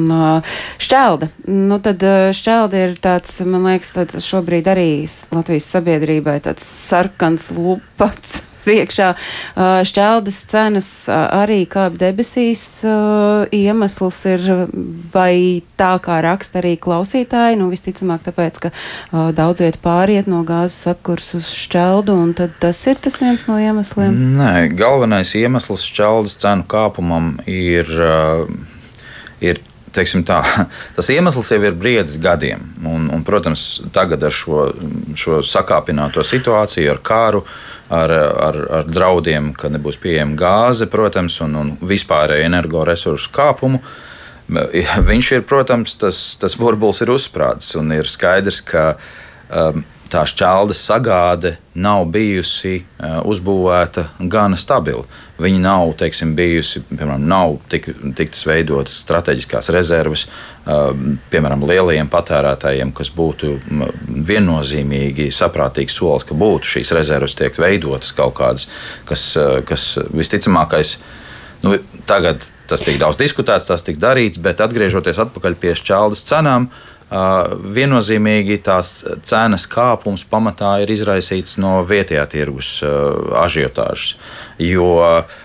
šķelda. Nu, tad, šķeldi ir tāds, man liekas, tāds šobrīd arī Latvijas sabiedrībai tāds sarkans lupats priekšā. Šķeldas cenas arī kāp debesīs iemesls ir vai tā kā raksta arī klausītāji, nu visticamāk tāpēc, ka daudz viet pāriet no gāzes apkurs uz šķeldu, un tad tas ir tas viens no iemesliem? Nē, galvenais iemesls šķeldas cenu kāpumam ir, ir tā, tas iemesls jau ir briedis gadiem. Un, un, protams, tagad ar šo, šo sakāpināto situāciju, ar kāru, ar, ar, ar draudiem, ka nebūs pieejama gāze, protams, un, un vispārēju energoresursu kāpumu. Viņš ir, protams, tas, tas burbulis ir uzsprādzis un ir skaidrs, ka um, tā šķeldes sagāde nav bijusi uh, uzbūvēta gana stabila. Viņa nav, teiksim, bijusi, piemēram, nav tik, tiktas veidotas strateģiskās rezerves, uh, piemēram, lielajiem patērētājiem, kas būtu viennozīmīgi saprātīgs solis, ka būtu šīs rezerves tiek veidotas kaut kādas, kas, uh, kas visticamākais. Nu, tagad tas tiek daudz diskutēts, tas tiek darīts, bet atgriežoties pie šķeldas cenām, uh, viennozīmīgi tās cenas kāpums pamatā ir izraisīts no vietējā tirgus ažiotāžas. Jo uh,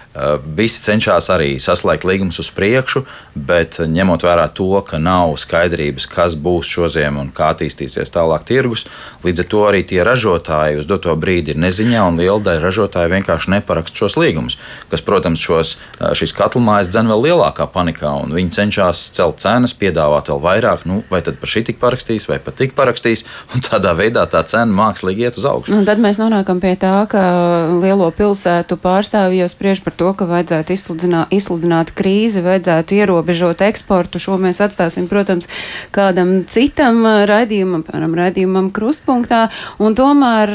visi cenšas arī saslēgt līgumus uz priekšu, bet ņemot vērā to, ka nav skaidrības, kas būs šodien un kā attīstīsies tālāk tirgus, līdz ar to arī tie ražotāji uz doto brīdi ir neziņā, un liela daļa ražotāju vienkārši neparakst šos līgumus, kas, protams, šos, eh, šīs katlumājas dzen vēl lielākā panikā, un viņi cenšas celt cenas, piedāvāt vēl vairāk, nu, vai tad par šī tik parakstīs, vai pat tik parakstīs, un tādā veidā tā cena mākslīgi iet uz augšu. Un tad mēs nonākam pie tā, ka lielo pilsētu pārstāvji jau spriež par to, to, ka vajadzētu izsludināt, krīzi, vajadzētu ierobežot eksportu. Šo mēs atstāsim, protams, kādam citam raidījumam, piemēram, raidījumam krustpunktā. Un tomēr,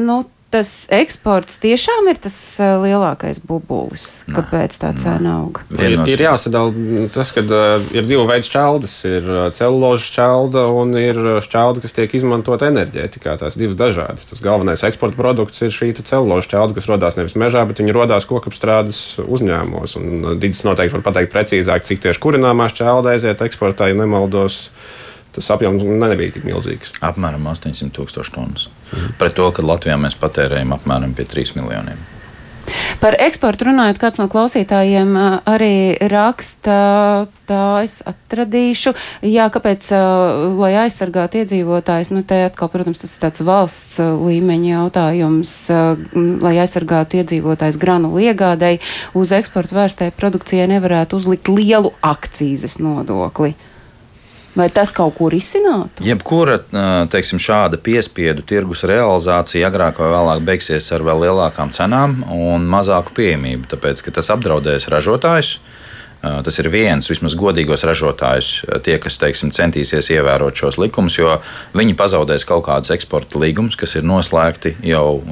nu, tas eksports tiešām ir tas uh, lielākais bubulis, kāpēc tā cena aug. Ir, ir jāsadala tas, ka uh, ir divi veidi šķeldes. Ir uh, celuloza šķelda un ir šķelda, kas tiek izmantot enerģētikā. Tās divas dažādas. Tas galvenais eksporta produkts ir šī celuloza šķelda, kas radās nevis mežā, bet viņa radās kokapstrādes uzņēmumos. Dīdis noteikti var pateikt precīzāk, cik tieši kurināmā šķelda aiziet eksportā, ja nemaldos tas apjoms nebija tik milzīgs. Apmēram 800 tūkstoši tonnas. Mhm. Pret to, ka Latvijā mēs patērējam apmēram 3 miljoniem. Par eksportu runājot, kāds no klausītājiem arī raksta, tā es atradīšu, jā, kāpēc, lai aizsargātu iedzīvotājs, nu te atkal, protams, tas ir tāds valsts līmeņa jautājums, lai aizsargātu iedzīvotājs granulu iegādēji, uz eksportu vērstai produkcijai nevarētu uzlikt lielu akcīzes nodokli. Vai tas kaut ko risinātu? Jebkura teiksim, šāda piespiedu tirgus realizācija agrāk vai vēlāk beigsies ar vēl lielākām cenām un mazāku pieejamību, tāpēc ka tas apdraudēs ražotājus. Tas ir viens, vismaz godīgos ražotājus, tie, kas teiksim, centīsies ievērot šos likumus, jo viņi pazaudēs kaut kādus eksporta līgumus, kas ir noslēgti jau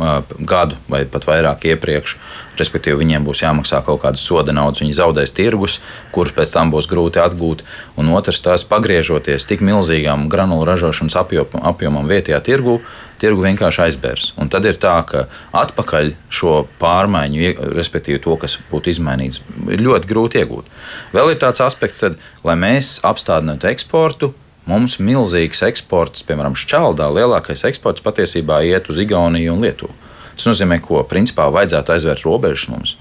gadu vai pat vairāk iepriekš. Respektīvi, viņiem būs jāmaksā kaut kādas soda naudas, viņi zaudēs tirgus, kurus pēc tam būs grūti atgūt. Un otrs, tās pagriežoties tik milzīgām granulu ražošanas apjomam vietējā tirgū, tirgu vienkārši aizbērs. Un tad ir tā, ka atpakaļ šo pārmaiņu, respektīvi to, kas būtu izmainīts, ir ļoti grūti iegūt. Vēl ir tāds aspekts, tad, lai mēs apstādinātu eksportu. Mums milzīgs eksports, piemēram, šķeldā, lielākais eksports patiesībā iet uz Igauniju un Lietuvu. Tas nozīmē, ko principā vajadzētu aizvērt robežas mums.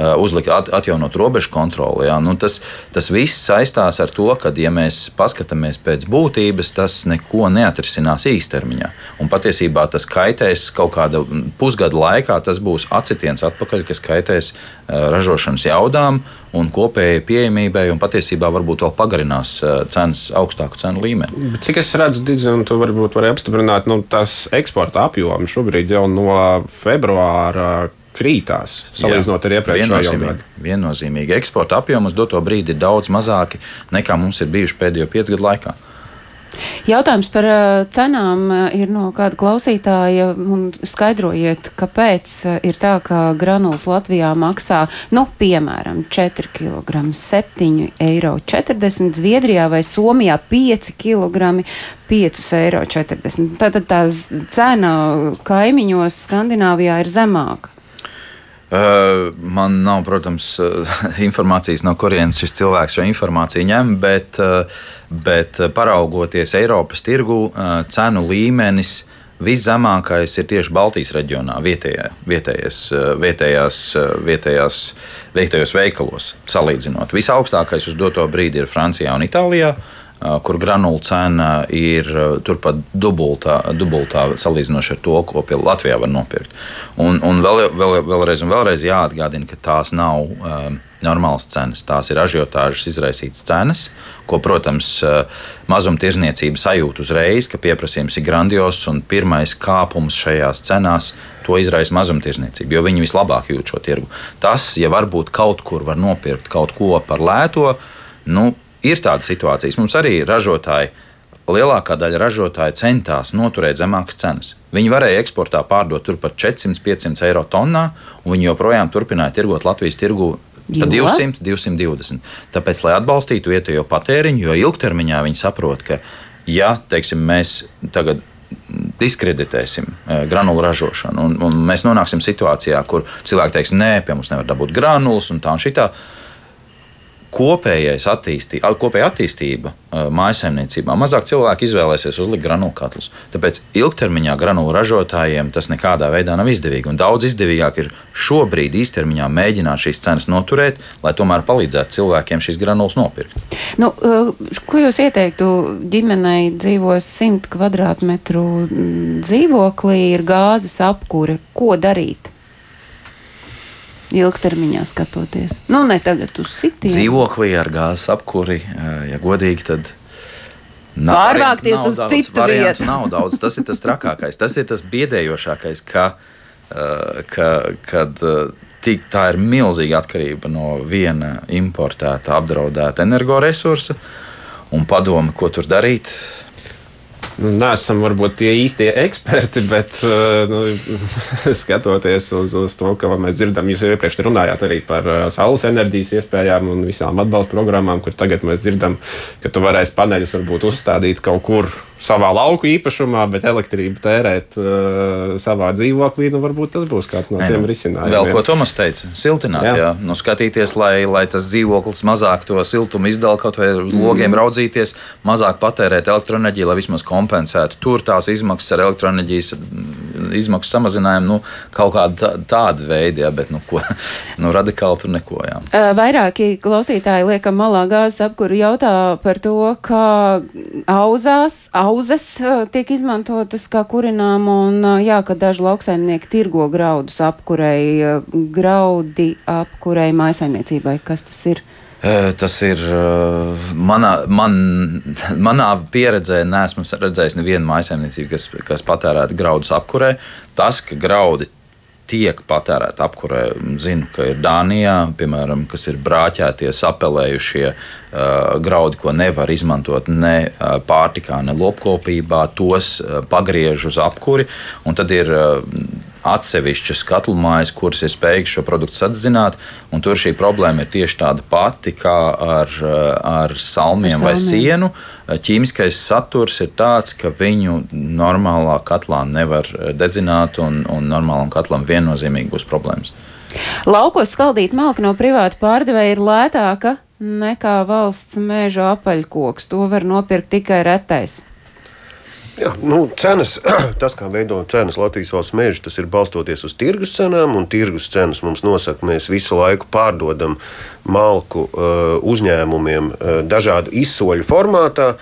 Uh, uzlikt, at, atjaunot robežu kontroli. Jā. Nu, tas, tas viss saistās ar to, ka, ja mēs paskatāmies pēc būtības, tas neko neatrisinās īstermiņā. Un patiesībā tas kaitēs kaut kāda pusgada laikā, tas būs atsitiens atpakaļ, kas kaitēs uh, ražošanas jaudām un kopējai pieejamībai, un patiesībā varbūt vēl pagarinās uh, cenas augstāku cenu līmeni. Bet cik es redzu, Digis, un tu varbūt vari apstiprināt, nu, tas eksporta apjoms šobrīd jau no februāra krītās, salīdzinot ar iepriekšējo gadu. Viennozīmīgi eksporta apjomus doto brīdi ir daudz mazāki nekā mums ir bijuši pēdējo piecu gadu laikā. Jautājums par uh, cenām uh, ir no kāda klausītāja. Skaidrojiet, kāpēc uh, ir tā, ka granulas Latvijā maksā, nu, piemēram, 4 kg 7,40 eiro, Zviedrijā vai Somijā 5 kg 5,40 eiro. Tātad tā cena kaimiņos Skandināvijā ir zemāka. Uh, man nav, protams, uh, informācijas, no kurienes šis cilvēks šo informāciju ņem, bet, uh, bet paraugoties Eiropas tirgu, cenu līmenis Viszemākais ir tieši Baltijas reģionā, vietējā, vietējais, vietējās, vietējās, vietējos veikalos. Salīdzinot, visaugstākais uz doto brīdi ir Francijā un Itālijā kur granulu cena ir turpat dubultā, dubultā salīdzinoši ar to, ko Latvijā var nopirkt. Un, un vēl, vēl, vēlreiz, un vēlreiz jāatgādina, ka tās nav um, normālas cenas, tās ir ažiotāžas izraisītas cenas, ko, protams, mazumtirdzniecība sajūt uzreiz, ka pieprasījums ir grandios un pirmais kāpums šajās cenās. To izraisa mazumtirdzniecība, jo viņi vislabāk jūt šo tirgu. Tas, ja varbūt kaut kur var nopirkt kaut ko par lēto, nu, ir tādas situācijas. Mums arī ražotāji, lielākā daļa ražotāju centās noturēt zemākas cenas. Viņi varēja eksportā pārdot turpat 400-500 eiro tonnā, un viņi joprojām turpināja tirgot Latvijas tirgu. 200, 220. Tāpēc, lai atbalstītu vietējo patēriņu, jo ilgtermiņā viņi saprot, ka, ja teiksim, mēs tagad diskreditēsim e, granulu ražošanu, un, un mēs nonāksim situācijā, kur cilvēki teiks, nē, pie mums nevar dabūt granulas un tā un šitā kopējais attīstība, kopēja attīstība mājsaimniecībā. Mazāk cilvēki izvēlēsies uzlikt granulu katlus. Tāpēc ilgtermiņā granulu ražotājiem tas nekādā veidā nav izdevīgi. Un daudz izdevīgāk ir šobrīd īstermiņā mēģināt šīs cenas noturēt, lai tomēr palīdzētu cilvēkiem šīs granulas nopirkt. Nu, ko jūs ieteiktu ģimenei dzīvos 100 kvadrātmetru dzīvoklī, ir gāzes apkūre? Ko darīt? Ilgtermiņā skatoties. Nu, ne tagad uz sitienu. Dzīvoklī ar gāzes apkuri, ja godīgi, tad. Nav, Pārvākties nav uz daudz, citu vietu. Nav daudz. Tas ir tas trakākais, tas ir tas biedējošākais, ka, ka, kad tik, tā ir milzīga atkarība no viena importēta, apdraudēta energoresursa. Un padomu, ko tur darīt, nu, neesam varbūt tie īstie eksperti, bet eh, nu, skatoties uz, uz to, ko mēs dzirdam, jūs iepriekš runājāt arī par eh, saules enerģijas iespējām un visām atbalsta programmām, kur tagad mēs dzirdam, ka tu varēsi paneļus varbūt uzstādīt kaut kur savā lauku īpašumā, bet elektrību tērēt uh, savā dzīvoklī, nu varbūt tas būs kāds no tiem nu, risinājumiem. Vēl ko Tomas teica, siltināt, jā. jā. Nu, skatīties, lai, lai tas dzīvoklis mazāk to siltumu izdala, kaut vai uz logiem mm. raudzīties, mazāk patērēt elektroenerģiju, lai vismaz kompensētu tur tās izmaksas ar elektroenerģijas izmaksu samazinājumu, nu, kaut kāda tāda veida, jā, bet nu, ko, nu, radikāli tur neko. Jā. Vairāki klausītāji liekam malā gāzes apkuru jautā par to, kā auzās, auzes tiek izmantotas kā kurināma un jā, ka daži lauksaimnieki tirgo graudus apkurei, graudi apkurei maisaimniecībai. Kas tas ir? Tas ir manā, man, manā pieredzē, nesmu redzējis nevienu maisaimniecību, kas, kas patērētu graudus apkurē. Tas, ka graudi tiek patērēti apkurē. Zinu, ka ir Dānijā, piemēram, kas ir brāķētie, apelējušie uh, graudi, ko nevar izmantot ne uh, pārtikā, ne lopkopībā, tos uh, pagriež uz apkuri. Tad ir uh, atsevišķas katlu mājas, kuras ir spējīgas šo produktu sadzināt. Tur šī problēma ir tieši tāda pati kā ar, ar salmiem vai sienu. Ķīmiskais saturs ir tāds, ka viņu normālā katlā nevar dedzināt, un, un normālam katlam viennozīmīgi būs problēmas. Laukos skaldīt malku no privāta pārdevēja ir lētāka nekā valsts mēža apaļkoks. To var nopirkt tikai retais. Jā, nu, cenas, tas, kā veido cenas Latvijas valsts meža, tas ir balstoties uz tirgus cenām, tirgus cenas mums nosaka, mēs visu laiku pārdodam malku uh, uzņēmumiem uh, dažādu izsoļu formātā.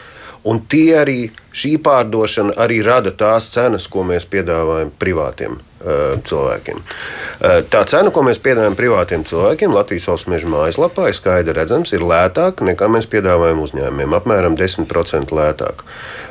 Un tie arī šī pārdošana arī rada tās cenas, ko mēs piedāvājam privātiem cilvēkiem. Uh, tā cena, ko mēs piedāvājam privātiem cilvēkiem, Latvijas valsts meža mājaslapā, ir skaidri redzams, ir lētāka nekā mēs piedāvājam uzņēmumiem. Apmēram 10% lētāk.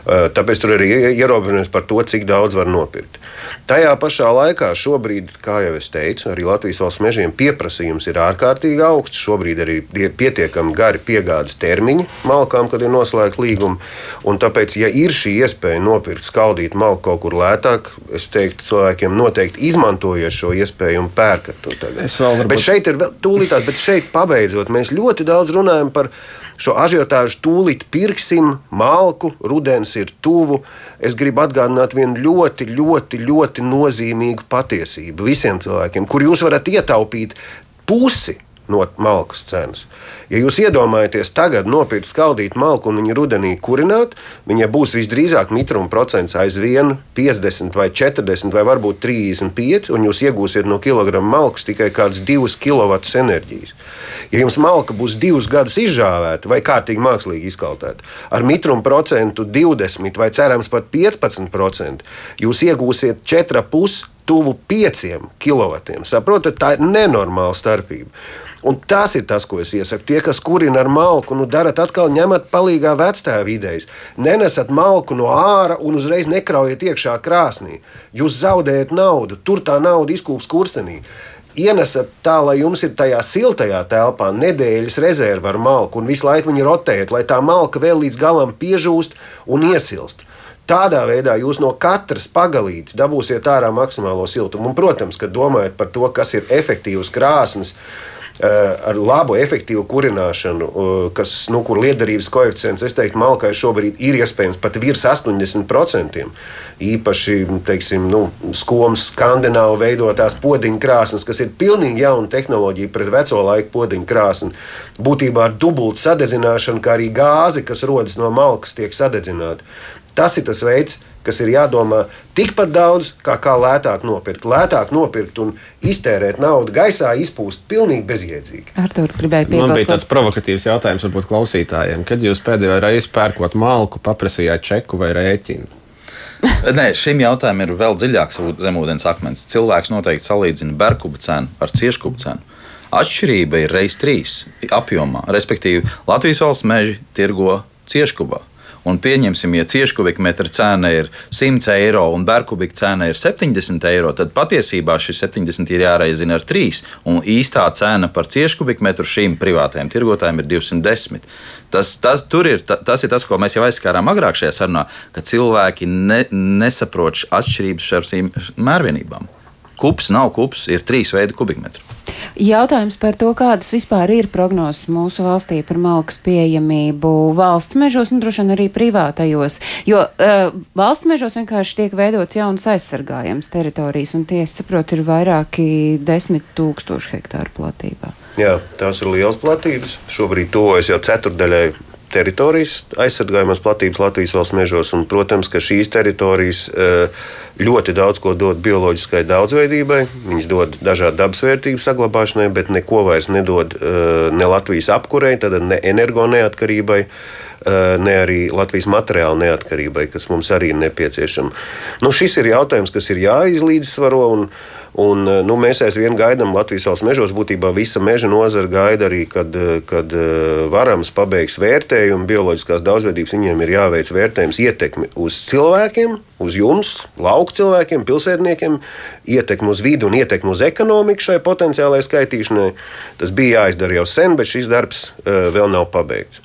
Eh, tāpēc tur arī ierobežojums par to, cik daudz var nopirkt. Tajā pašā laikā, šobrīd, kā jau es teicu, arī Latvijas valsts mežiem pieprasījums ir ārkārtīgi augsts. Šobrīd arī ir pietiekami gari piegādes termiņi malkām, kad ir noslēgta līguma. Un tāpēc, ja ir šī iespēja nopirkt, skaldīt malku kaut kur lētāk, es teiktu, cilvēkiem noteikti izmantojiet šo iespēju un pērkat to tagad. Varbūt... Bet šeit ir vēl tūlītās, bet šeit pabeidzot, mēs ļoti daudz runājam par šo ažiotāžu tūlīt pirksim, malku, rudens ir tuvu. Es gribu atgādināt vienu ļoti, ļoti, ļoti nozīmīgu patiesību visiem cilvēkiem, kur jūs varat ietaupīt pusi no malkas cenas. Ja jūs iedomājaties, tagad nopirkt skaldīt malku un viņu rudenī kurināt, viņa būs visdrīzāk mitruma procents aizvien 50 vai 40 vai varbūt 35, un jūs iegūsiet no kilograma malkas tikai kādus 2 kW enerģijas. Ja jums malka būs divus gadus izžāvēta vai kārtīgi mākslīgi izkaltēta, ar mitruma procentu 20 vai cerams pat 15%, jūs iegūsiet 4,5 tuvu 5 kW. Saprotat, tā ir nenormāla starpība. Un tas ir tas, ko es iesaku. Tie, kas kurina ar malku, nu darat atkal ņemat palīgā vectēva idejas. Nenesat malku no āra un uzreiz nekraujiet iekšā krāsnī. Jūs zaudējat naudu, tur tā nauda izkūps kurstenī ienesat tā, lai jums ir tajā siltajā telpā nedēļas rezerve ar malku, un visu laiku viņi rotējat, lai tā malka vēl līdz galam piežūst un iesilst. Tādā veidā jūs no katras pagalītes dabūsiet ārā maksimālo siltumu. Un, protams, kad domājat par to, kas ir efektīvs krāsnes, eh, ar labu, efektīvu kurināšanu, eh, kas, nu, kur liederības koeficients, es teiktu, malkai šobrīd ir iespējams pat virs 80%. Īpaši, teiksim, nu, skomas, skandināvu veidotās podziņu krāsnes, kas ir pilnīgi jauna tehnoloģija pret veco laiku podziņu krāsni. Būtībā ar dubultu sadedzināšanu, kā arī gāzi, kas rodas no malkas, tiek sadedzināta. Tas ir tas veids, kas ir jādomā tikpat daudz, kā, kā lētāk nopirkt. Lētāk nopirkt un iztērēt naudu gaisā, izpūst pilnīgi bezjēdzīgi. Artūrs gribēja piebilst. Man bija tāds provokatīvs jautājums, varbūt klausītājiem. Kad jūs pēdējo reizi pērkot malku, paprasījāt čeku vai rēķinu? Nē, šim jautājumam ir vēl dziļāks zemūdens akmens. Cilvēks noteikti salīdzina berkubu cenu ar cieškubu cenu. Atšķirība ir reizes trīs apjomā. Respektīvi, Latvijas valsts meži tirgo cieškubā. Un pieņemsim, ja cieškubikmetra cena ir 100 eiro un bērkubika cena ir 70 eiro, tad patiesībā šis 70 ir jāreizina ar 3. Un īstā cena par cieškubikmetru šīm privātajiem tirgotājiem ir 210. Tas, tas, ir, tas ir tas, ko mēs jau aizskārām agrāk šajā sarunā, ka cilvēki ne, nesaprot atšķirības starp šīm mērvienībām. Kups nav kups, ir trīs veidi kubikmetru. Jautājums par to, kādas vispār ir prognozes mūsu valstī par malkas pieejamību valsts mežos un droši vien arī privātajos. Jo uh, valsts mežos vienkārši tiek veidots jaunas aizsargājams teritorijas, un tie, es saprotu, ir vairāki desmit tūkstoši hektāru platībā. Jā, tās ir liels platības. Šobrīd tuvojas jau ceturdaļai teritorijas aizsargājumās platības Latvijas valsts mežos. Un, protams, ka šīs teritorijas eh, ļoti daudz ko dod bioloģiskai daudzveidībai. Viņas dod dažādu dabas vērtību saglabāšanai, bet neko vairs nedod eh, ne Latvijas apkurei, tad ne energo neatkarībai eh, ne arī Latvijas materiāla neatkarībai, kas mums arī ir nepieciešama. Nu, šis ir jautājums, kas ir jāizlīdzsvaro. Un, Un, eh, nu, mēs aizvien gaidām Latvijas valsts mežos. Būtībā visa meža nozara gaida arī, kad, eh, kad eh, varams pabeigs vērtējumu, bioloģiskās daudzveidības viņiem ir jāveic vērtējums ietekmi uz cilvēkiem, uz jums, lauku cilvēkiem, pilsētniekiem, ietekmi uz vidi un ietekmi uz ekonomiku šai potenciālajai skaitīšanai. Tas bija jāizdara jau sen, bet šis darbs vēl nav pabeigts.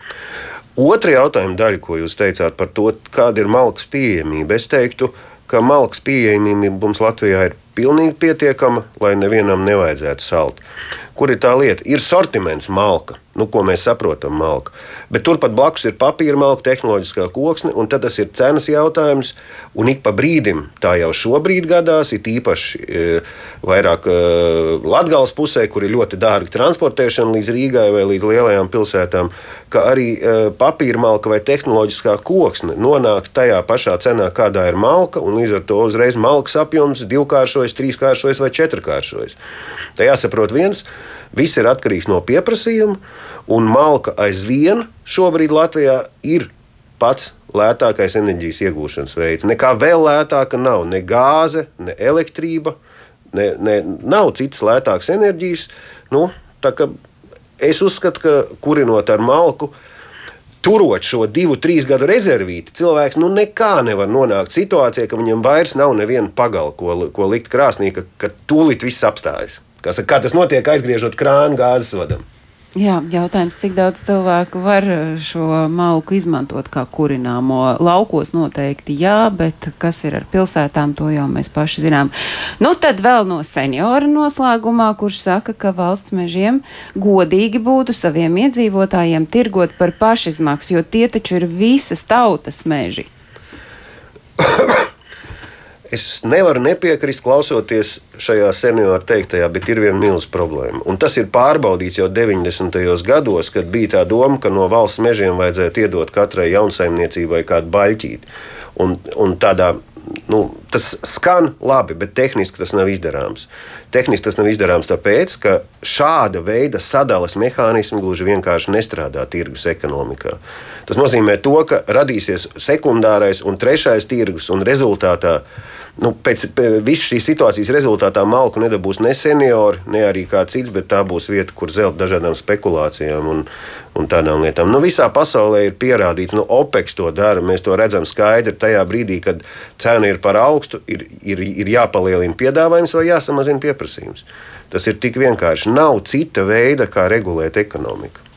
Otra jautājuma daļa, ko jūs teicāt par to, kāda ir malkas pieejamība, es teiktu, ka malkas pieejamība mums Latvijā ir pilnīgi pietiekama, lai nevienam nevajadzētu salt. Kur ir tā lieta? Ir sortiments malka, nu, ko mēs saprotam, malka. Bet turpat blakus ir papīra malka, tehnoloģiskā koksne, un tas ir cenas jautājums. Un ik pa brīdim, tā jau šobrīd gadās, ir īpaši e, vairāk e, Latvijas pusē, kur ir ļoti dārga transportēšana līdz Rīgai vai līdz lielajām pilsētām, ka arī e, papīra malka vai tehnoloģiskā koksne nonāk tajā pašā cenā, kādā ir malka, un līdz ar to uzreiz malkas apjoms divkāršojas, trīskāršojas vai četrkāršojas. Tā jāsaprot viens. Viss ir atkarīgs no pieprasījuma, un malka aizvien šobrīd Latvijā ir pats lētākais enerģijas iegūšanas veids. Nekā vēl lētāka nav ne gāze, ne elektrība, ne, ne, nav citas lētākas enerģijas. Nu, es uzskatu, ka kurinot ar malku, turot šo divu, trīs gadu rezervīti, cilvēks nu nekā nevar nonākt situācijā, ka viņam vairs nav neviena pagala, ko, ko likt krāsnī, ka, ka tūlīt viss apstājas. Kā, saka, kā tas notiek, aizgriežot krānu gāzes vadam? Jā, jautājums, cik daudz cilvēku var šo malku izmantot kā kurināmo. Laukos noteikti jā, bet kas ir ar pilsētām, to jau mēs paši zinām. Nu, tad vēl no seniora noslēgumā, kurš saka, ka valsts mežiem godīgi būtu saviem iedzīvotājiem tirgot par pašizmaksu, jo tie taču ir visas tautas meži. es nevaru nepiekrist, klausoties šajā senioru teiktajā, bet ir viena milzīga problēma. Un tas ir pārbaudīts jau 90. gados, kad bija tā doma, ka no valsts mežiem vajadzētu iedot katrai jaunsaimniecībai kādu baļķīti. Un, un tādā nu, tas skan labi, bet tehniski tas nav izdarāms. Tehniski tas nav izdarāms tāpēc, ka šāda veida sadales mehānismi gluži vienkārši nestrādā tirgus ekonomikā. Tas nozīmē, to, ka radīsies sekundārais un trešais tirgus, un rezultātā nu, pēc visas šīs situācijas rezultātā malku nedabūs ne seniori, ne arī kāds cits, bet tā būs vieta, kur zelt dažādām spekulācijām un, un tādām lietām. Nu, visā pasaulē ir pierādīts, nu, OPEX to dara. Mēs to redzam skaidri tajā brīdī, kad cena ir par augstu, ir, ir, ir jāpalielina piedāvājums vai jāsamazina pieprasījums. Tas ir tik vienkārši. Nav cita veida, kā regulēt ekonomiku.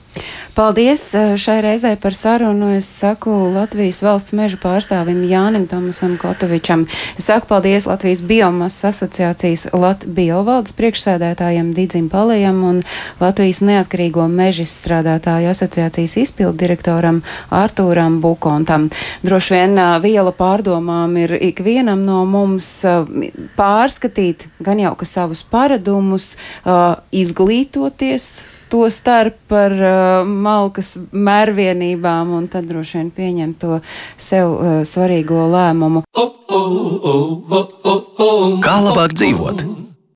Paldies šai reizē par sarunu. Es saku Latvijas valsts meža pārstāvim Jānim Tomasam Kotovičam. Es saku paldies Latvijas biomasas asociācijas Lat biovaldes priekšsēdētājiem Didzim Palējam un Latvijas neatkarīgo meža strādātāju asociācijas izpildu direktoram Artūram Bukontam. Droši vien viela pārdomām ir ikvienam no mums pārskatīt gan jau ka savus paradumus, izglītoties to starp par uh, malkas mērvienībām un tad droši vien pieņemt to sev uh, svarīgo lēmumu. Kā labāk dzīvot?